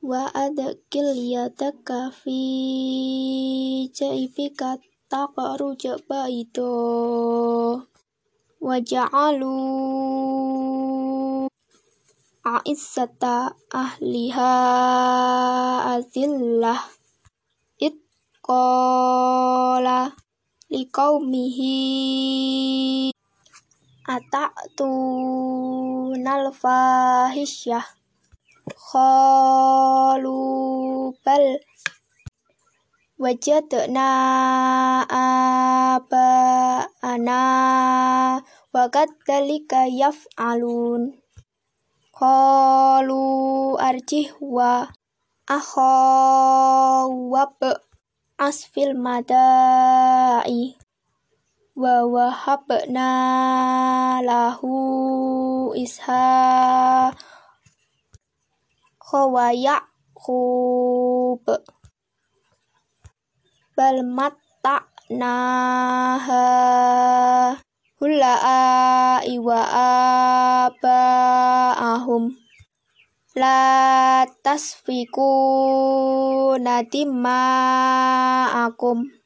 wa adkil yadaka fi jaifika taqruj baito wa ja'alu a'izzata ahliha azillah. Itqala liqaumihi ata'tu nalfahisyah qalu bal. Wajadna aba'ana wa kadzalika yaf'alun. Qalu arjih wa akhawab asfil madai. Wa wahabna lahu isha wa ya'qub bal matta'na hula'i wa aba'ahum la tasfiku nadima'akum